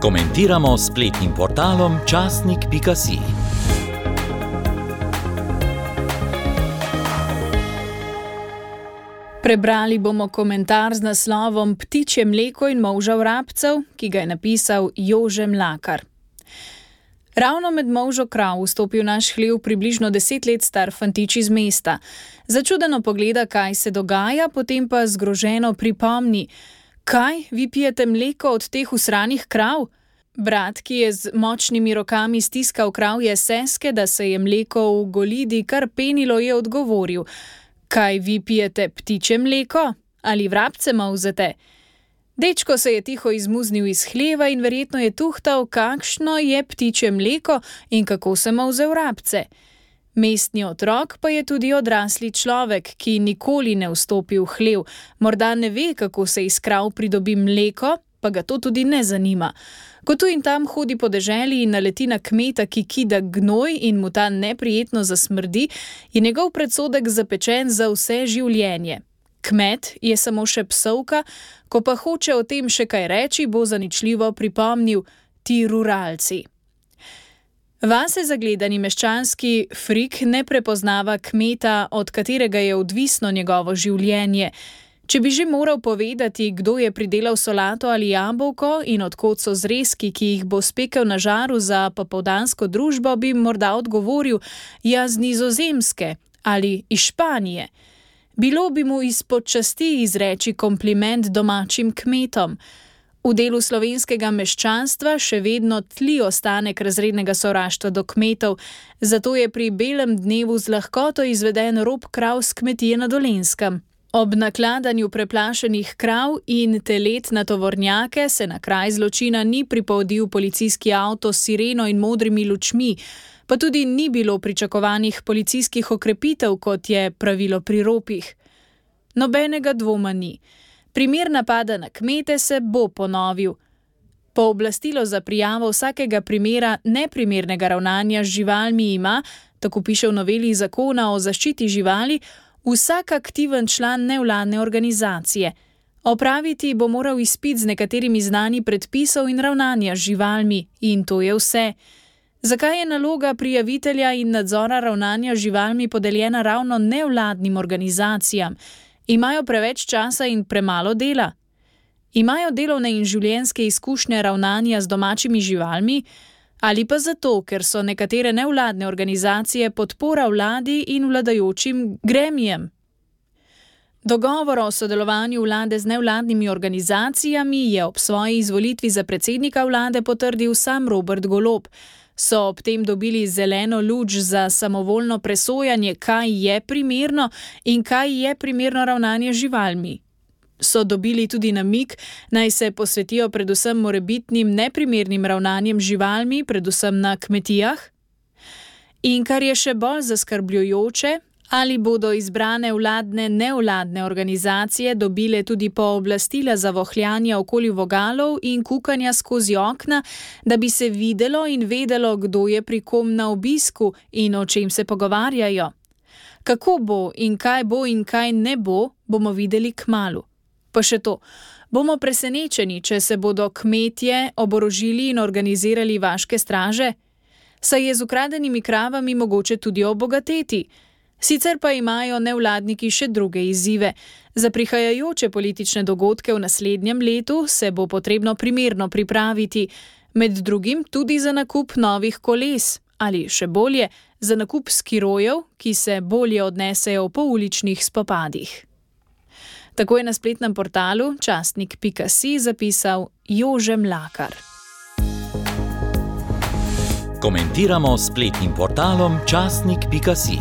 Komentiramo spletnim portalom časnik.si. Prebrali bomo komentar z naslovom Ptiče mleko in moža vrabcev, ki ga je napisal Jože Mlakar. Ravno med možo krav vstopi v naš hlev približno deset let star fantič iz mesta. Začudeno pogleda, kaj se dogaja, potem pa zgroženo pripomni: Kaj, vi pijete mleko od teh usranih krav? Brat, ki je z močnimi rokami stiskal kravje seske, da se je mleko v golidi kar penilo, je odgovoril: Kaj vi pijete ptiče mleko ali vrabce mauzete? Dečko se je tiho izmuznil iz hleva in verjetno je tuhtal, kakšno je ptiče mleko in kako se mauze vrabce. Mestni otrok pa je tudi odrasli človek, ki nikoli ne vstopi v hlev, morda ne ve, kako se iz krav pridobi mleko, pa ga to tudi ne zanima. Ko tu in tam hodi po deželi in naleti na kmeta, ki kida gnoj in mu ta neprijetno zasmrdi, je njegov predsodek zapečen za vse življenje. Kmet je samo še psovka, ko pa hoče o tem še kaj reči, bo zaničljivo pripomnil: Ti ruralci. Vase zagledani meščanski frik ne prepoznava kmeta, od katerega je odvisno njegovo življenje. Če bi že moral povedati, kdo je pridelal solato ali jabolko in odkot so zrezki, ki jih bo spekel na žaru za popovdansko družbo, bi morda odgovoril: Jaz z Nizozemske ali iz Španije. Bilo bi mu izpod časti izreči kompliment domačim kmetom. V delu slovenskega meščanstva še vedno tli ostanek razrednega sovraštva do kmetov, zato je pri belem dnevu z lahkoto izveden rob krav s kmetije na Dolenskem. Ob nakladanju preplašenih krav in telet na tovornjake se na kraj zločina ni pripodil policijski avto s sireno in modrimi lučmi, pa tudi ni bilo pričakovanih policijskih okrepitev, kot je pravilo pri ropih. Nobenega dvoma ni. Primer napada na kmete se bo ponovil. Pooblastilo za prijavo vsakega primera neprimernega ravnanja z živalmi ima, tako piše v noveli zakona o zaščiti živali, vsak aktiven član nevladne organizacije. Opraviti bo moral izpit z nekaterimi znani predpisov in ravnanja z živalmi, in to je vse. Zakaj je naloga prijavitelja in nadzora ravnanja z živalmi podeljena ravno nevladnim organizacijam? Imajo preveč časa in premalo dela? Imajo delovne in življenjske izkušnje ravnanja z domačimi živalmi? Ali pa zato, ker so nekatere nevladne organizacije podpora vladi in vladajočim gremijem? Dogovor o sodelovanju vlade z nevladnimi organizacijami je ob svoji izvolitvi za predsednika vlade potrdil sam Robert Golob so ob tem dobili zeleno luč za samovoljno presojanje, kaj je primerno in kaj je primerno ravnanje živalmi. So dobili tudi namik, naj se posvetijo predvsem morebitnim neprimernim ravnanjem živalmi, predvsem na kmetijah? In kar je še bolj zaskrbljujoče, Ali bodo izbrane vladne nevladne organizacije dobile tudi pooblastila za vohljanje okoli vogalov in kukanja skozi okna, da bi se videlo in vedelo, kdo je pri kom na obisku in o čem se pogovarjajo? Kako bo in kaj bo in kaj ne bo, bomo videli k malu. Pa še to. Bomo presenečeni, če se bodo kmetje oborožili in organizirali vaške straže? Saj je z ukradenimi kravami mogoče tudi obogateti. Sicer pa imajo nevladniki še druge izzive. Za prihajajoče politične dogodke v naslednjem letu se bo potrebno primerno pripraviti, med drugim tudi za nakup novih koles ali še bolje, za nakup skirojev, ki se bolje odnesejo po uličnih spopadih. Tako je na spletnem portalu častnik.si zapisal Jože Mlakar. Komentiramo spletnim portalom častnik.si.